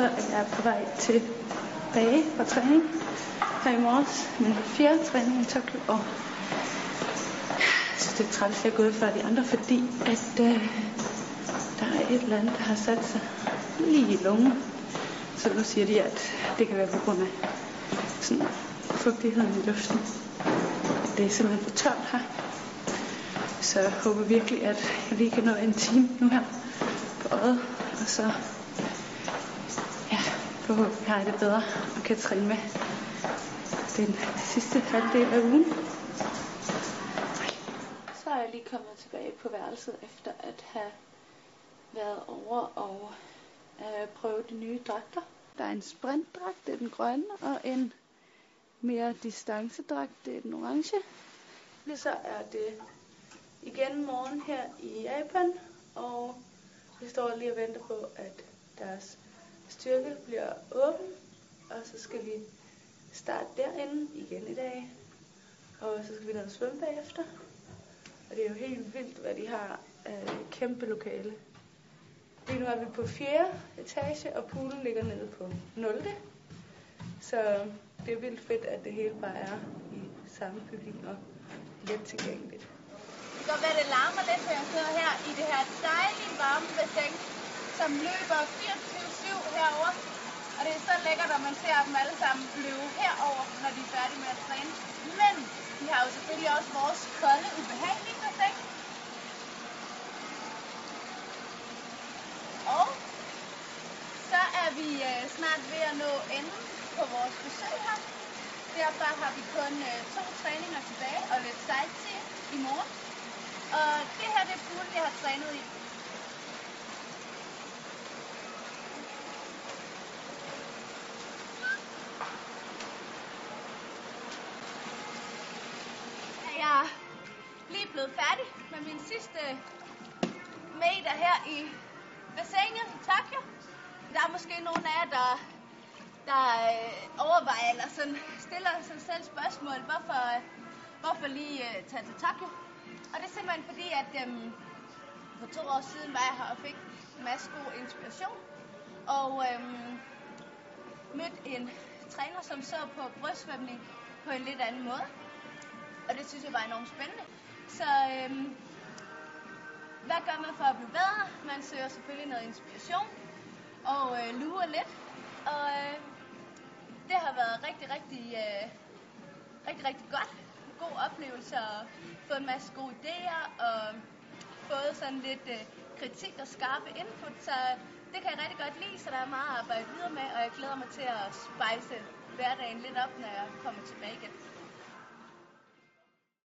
så er jeg på vej tilbage fra træning her i morges. Min fjerde træning i Tokyo, og så det er træls, at jeg er gået før de andre, fordi at øh, der er et eller andet, der har sat sig lige i lungen. Så nu siger de, at det kan være på grund af sådan fugtigheden i luften. Det er simpelthen for tørt her. Så jeg håber virkelig, at jeg lige kan nå en time nu her på øjet. Og så forhåbentlig har jeg det bedre og kan træne med den sidste halvdel af ugen. Så er jeg lige kommet tilbage på værelset efter at have været over og øh, prøve de nye dragter. Der er en sprintdragt, det er den grønne, og en mere distancedragt, det er den orange. Lige så er det igen morgen her i Japan, og vi står lige og venter på, at deres styrke bliver åben, og så skal vi starte derinde igen i dag, og så skal vi ned og svømme bagefter. Og det er jo helt vildt, hvad de har af kæmpe lokale. Lige nu er vi på 4. etage, og poolen ligger nede på 0. Så det er vildt fedt, at det hele bare er i samme bygning og let tilgængeligt. Det kan godt være, at det larmer lidt, for jeg sidder her i det her dejlige varme bassin, som løber 24 herover. Og det er så lækkert, at man ser dem alle sammen løbe herover, når de er færdige med at træne. Men vi har jo selvfølgelig også vores kolde, ubehagelige bassin. Og så er vi øh, snart ved at nå enden på vores besøg her. Derfor har vi kun øh, to træninger tilbage og lidt sightseeing i morgen. Og det her det er poolen, jeg har trænet i. Jeg er lige blevet færdig med min sidste meter her i bassinet i Tokyo. Der er måske nogle af jer, der, der øh, overvejer eller sådan, stiller sig selv spørgsmål, hvorfor, øh, hvorfor lige øh, tage til Tokyo. Og det er simpelthen fordi, at øh, for to år siden var jeg her og fik en masse god inspiration. Og øh, mødte en træner, som så på brystsvømning på en lidt anden måde. Og det synes jeg var enormt spændende. Så øhm, hvad gør man for at blive bedre? Man søger selvfølgelig noget inspiration og øh, lurer lidt. Og øh, det har været rigtig, rigtig, øh, rigtig, rigtig godt. God oplevelse og fået en masse gode idéer og fået sådan lidt øh, kritik og skarpe input. Så det kan jeg rigtig godt lide, så der er meget at arbejde videre med, og jeg glæder mig til at spejse hverdagen lidt op, når jeg kommer tilbage igen.